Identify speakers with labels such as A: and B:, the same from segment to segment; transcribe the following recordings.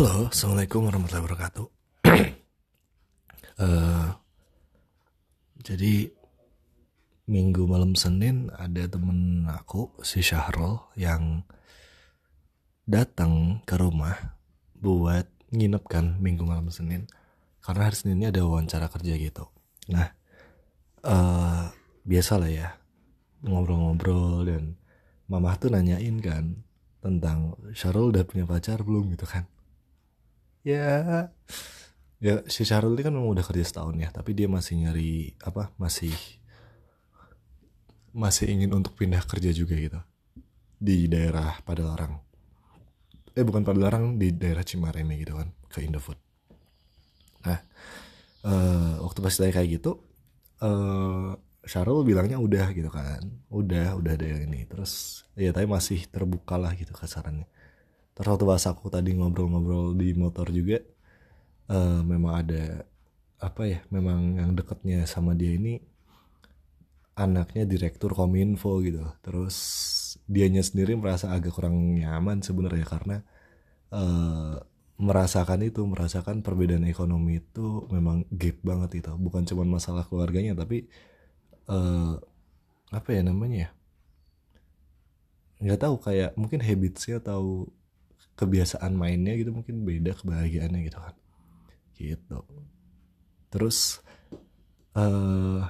A: Halo, assalamualaikum warahmatullahi wabarakatuh. Eh, jadi minggu malam Senin ada temen aku si Syahrul yang datang ke rumah buat nginep kan minggu malam Senin karena hari Seninnya ada wawancara kerja gitu. Nah, eh biasa lah ya ngobrol-ngobrol dan mamah tuh nanyain kan tentang Syahrul udah punya pacar belum gitu kan ya. Ya si Syahrul ini kan memang udah kerja setahun ya tapi dia masih nyari apa masih masih ingin untuk pindah kerja juga gitu. Di daerah Padalarang. Eh bukan Padalarang di daerah Cimareme gitu kan ke Indofood. Nah eh, waktu pas saya kayak gitu eh Syahrul bilangnya udah gitu kan udah udah ada yang ini. Terus ya tapi masih terbuka lah gitu kasarannya terus waktu pas aku tadi ngobrol-ngobrol di motor juga eh, memang ada apa ya memang yang deketnya sama dia ini anaknya direktur kominfo gitu. Terus dianya sendiri merasa agak kurang nyaman sebenarnya karena eh, merasakan itu merasakan perbedaan ekonomi itu memang gap banget itu. Bukan cuma masalah keluarganya tapi eh, apa ya namanya ya? Nggak tahu kayak mungkin habitsnya atau kebiasaan mainnya gitu mungkin beda kebahagiaannya gitu kan. Gitu. Terus eh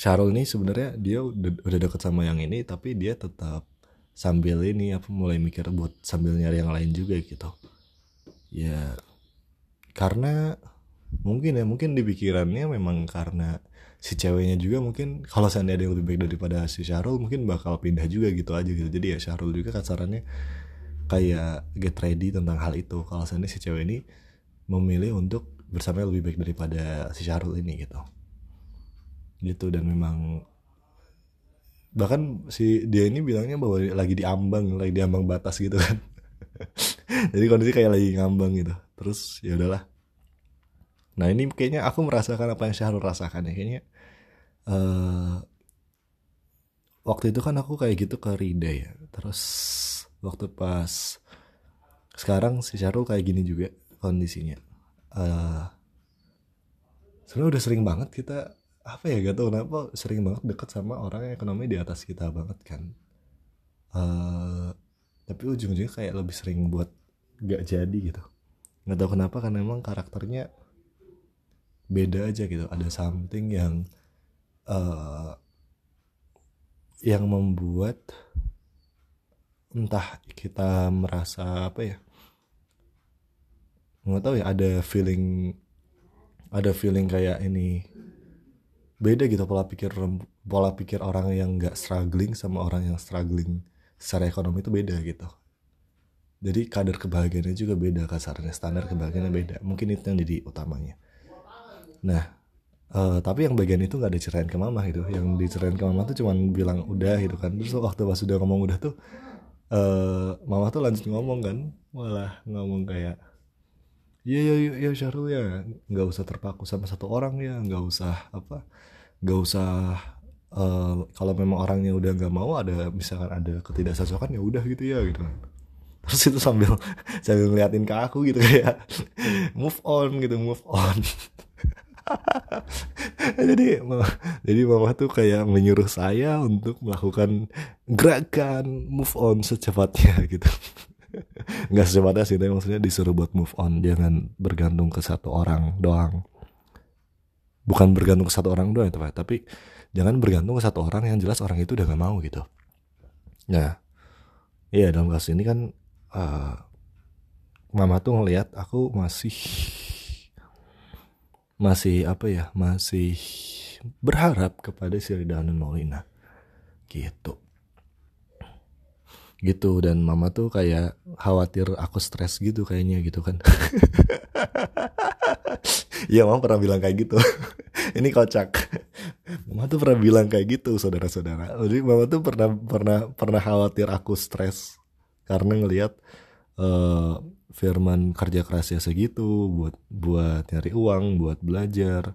A: Syarul ini sebenarnya dia udah, udah deket sama yang ini tapi dia tetap sambil ini apa mulai mikir buat sambil nyari yang lain juga gitu. Ya karena mungkin ya mungkin di pikirannya memang karena si ceweknya juga mungkin kalau seandainya ada yang lebih baik daripada si Syarul mungkin bakal pindah juga gitu aja gitu. Jadi ya Syarul juga kasarannya kayak get ready tentang hal itu. Kalau seandainya si cewek ini memilih untuk bersama lebih baik daripada si Syarul ini gitu. Gitu dan memang bahkan si dia ini bilangnya bahwa lagi di ambang lagi di ambang batas gitu kan. Jadi kondisi kayak lagi ngambang gitu. Terus ya udahlah. Nah ini kayaknya aku merasakan apa yang Syahrul rasakan ya. Kayaknya eh waktu itu kan aku kayak gitu ke Rida ya. Terus waktu pas sekarang si Syahrul kayak gini juga kondisinya. Eh sebenarnya udah sering banget kita apa ya gak tau kenapa sering banget deket sama orang yang ekonomi di atas kita banget kan. Eh tapi ujung-ujungnya kayak lebih sering buat gak jadi gitu. Nggak tahu kenapa kan emang karakternya beda aja gitu. Ada something yang eh yang membuat entah kita merasa apa ya nggak tahu ya ada feeling ada feeling kayak ini beda gitu pola pikir pola pikir orang yang nggak struggling sama orang yang struggling secara ekonomi itu beda gitu. Jadi kadar kebahagiaannya juga beda kasarnya standar kebahagiaannya beda. Mungkin itu yang jadi utamanya. Nah eh, tapi yang bagian itu nggak dicerain ke mama gitu. Yang dicerain ke mama tuh cuman bilang udah gitu kan. Terus waktu pas udah ngomong udah tuh eh mama tuh lanjut ngomong kan. Malah ngomong kayak Iya ya ya, ya Syahrul ya. Nggak usah terpaku sama satu orang ya. Nggak usah apa nggak usah eh, kalau memang orangnya udah nggak mau ada misalkan ada ketidakcocokan ya udah gitu ya gitu terus itu sambil sambil ngeliatin ke aku gitu kayak move on gitu move on jadi jadi mama tuh kayak menyuruh saya untuk melakukan gerakan move on secepatnya gitu. Nggak secepatnya sih tapi maksudnya disuruh buat move on. Jangan bergantung ke satu orang doang. Bukan bergantung ke satu orang doang itu Pak. Tapi jangan bergantung ke satu orang yang jelas orang itu udah gak mau gitu. Nah iya dalam kasus ini kan eh, mama tuh ngelihat aku masih masih apa ya masih berharap kepada si Rida Hanun Maulina. Gitu. Gitu dan mama tuh kayak khawatir aku stres gitu kayaknya gitu kan. Iya mama pernah bilang kayak gitu. Ini kocak. Mama tuh pernah bilang kayak gitu saudara-saudara. Jadi mama tuh pernah pernah pernah khawatir aku stres. Karena ngelihat eh, Firman kerja kerasnya segitu buat buat nyari uang buat belajar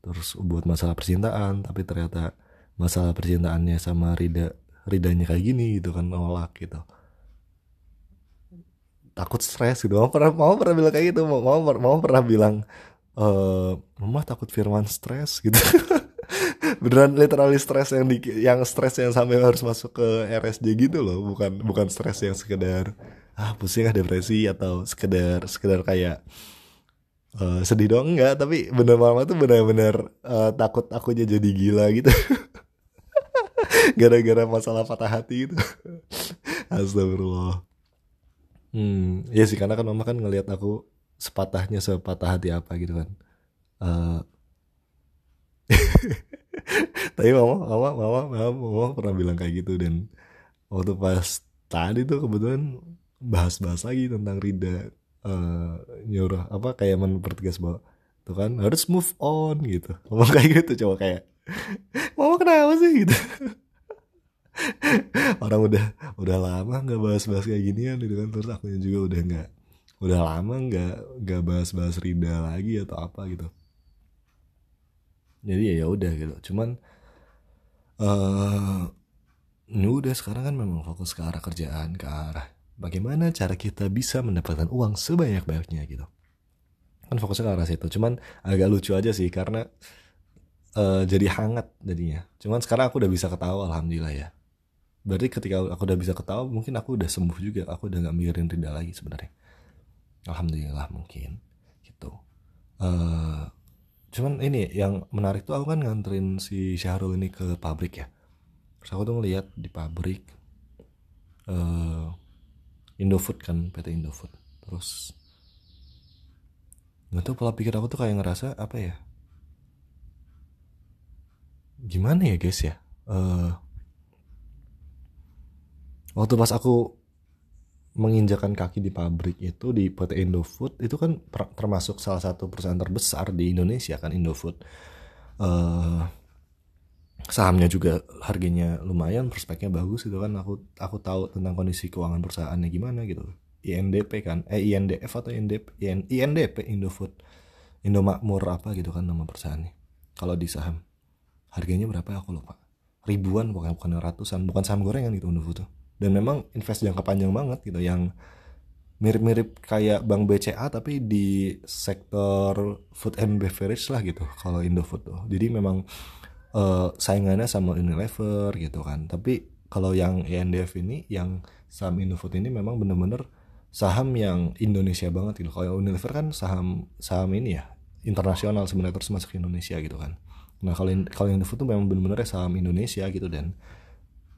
A: terus buat masalah percintaan tapi ternyata masalah percintaannya sama Rida ridanya kayak gini gitu kan nolak gitu. Takut stres gitu. Mau pernah mau pernah bilang kayak gitu. Mau mau, pernah bilang eh mama takut Firman stres gitu. Beneran literally stres yang di, yang stres yang sampai harus masuk ke RSJ gitu loh. Bukan bukan stres yang sekedar ah pusing ah depresi atau sekedar sekedar kayak uh, sedih dong enggak tapi bener mama tuh bener-bener uh, takut akunya jadi gila gitu. Gara-gara masalah patah hati itu. Astagfirullah. Hmm ya sih karena kan mama kan ngelihat aku sepatahnya sepatah hati apa gitu kan. Uh, tapi mama mama mama mama mama pernah bilang kayak gitu dan waktu pas tadi tuh kebetulan bahas-bahas lagi tentang Rida uh, nyuruh apa kayak mempertegas bahwa tuh kan harus move on gitu. Ngomong kayak gitu coba kayak mama kenapa sih? gitu. Orang udah udah lama nggak bahas-bahas kayak ginian gitu kan. Terus aku juga udah nggak udah lama nggak nggak bahas-bahas Rida lagi atau apa gitu. Jadi ya, ya udah gitu. Cuman uh, ini udah sekarang kan memang fokus ke arah kerjaan ke arah bagaimana cara kita bisa mendapatkan uang sebanyak-banyaknya gitu. Kan fokusnya ke arah situ. Cuman agak lucu aja sih karena uh, jadi hangat jadinya. Cuman sekarang aku udah bisa ketawa alhamdulillah ya. Berarti ketika aku udah bisa ketawa mungkin aku udah sembuh juga. Aku udah nggak mikirin Rida lagi sebenarnya. Alhamdulillah mungkin. Gitu. Uh, cuman ini yang menarik tuh aku kan nganterin si Syahrul ini ke pabrik ya. Terus aku tuh ngeliat di pabrik uh, Indofood kan PT Indofood. Terus nggak tahu pola pikir aku tuh kayak ngerasa apa ya? Gimana ya guys ya? Uh, waktu pas aku menginjakan kaki di pabrik itu di PT Indofood itu kan termasuk salah satu perusahaan terbesar di Indonesia kan Indofood. Uh, sahamnya juga harganya lumayan prospeknya bagus itu kan. Aku aku tahu tentang kondisi keuangan perusahaannya gimana gitu. INDP kan? Eh INDF atau INDP IN, INDP Indofood. Indomakmur apa gitu kan nama perusahaannya. Kalau di saham. Harganya berapa aku lupa. Ribuan bukan bukan ratusan bukan saham gorengan gitu Indofood tuh. Dan memang invest jangka panjang banget gitu yang mirip-mirip kayak Bank BCA tapi di sektor food and beverage lah gitu kalau Indofood tuh. Jadi memang uh, saingannya sama Unilever gitu kan. Tapi kalau yang INDF ini yang saham Indofood ini memang bener-bener saham yang Indonesia banget gitu. Kalau Unilever kan saham saham ini ya internasional sebenarnya terus masuk Indonesia gitu kan. Nah kalau kalau Indofood tuh memang bener-bener saham Indonesia gitu dan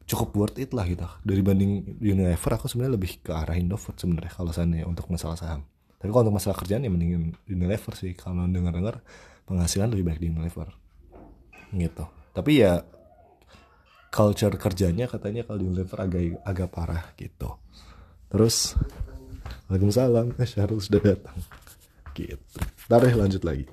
A: cukup worth it lah gitu. Dari banding Unilever aku sebenarnya lebih ke arah Indofood sebenarnya kalau sana untuk masalah saham. Tapi kalau untuk masalah kerjaan ya mendingin Unilever sih. Kalau dengar-dengar penghasilan lebih baik di Unilever gitu. Tapi ya culture kerjanya katanya kalau di Unilever agak agak parah gitu. Terus Waalaikumsalam eh Syahrul sudah datang. Gitu. Ntar lanjut lagi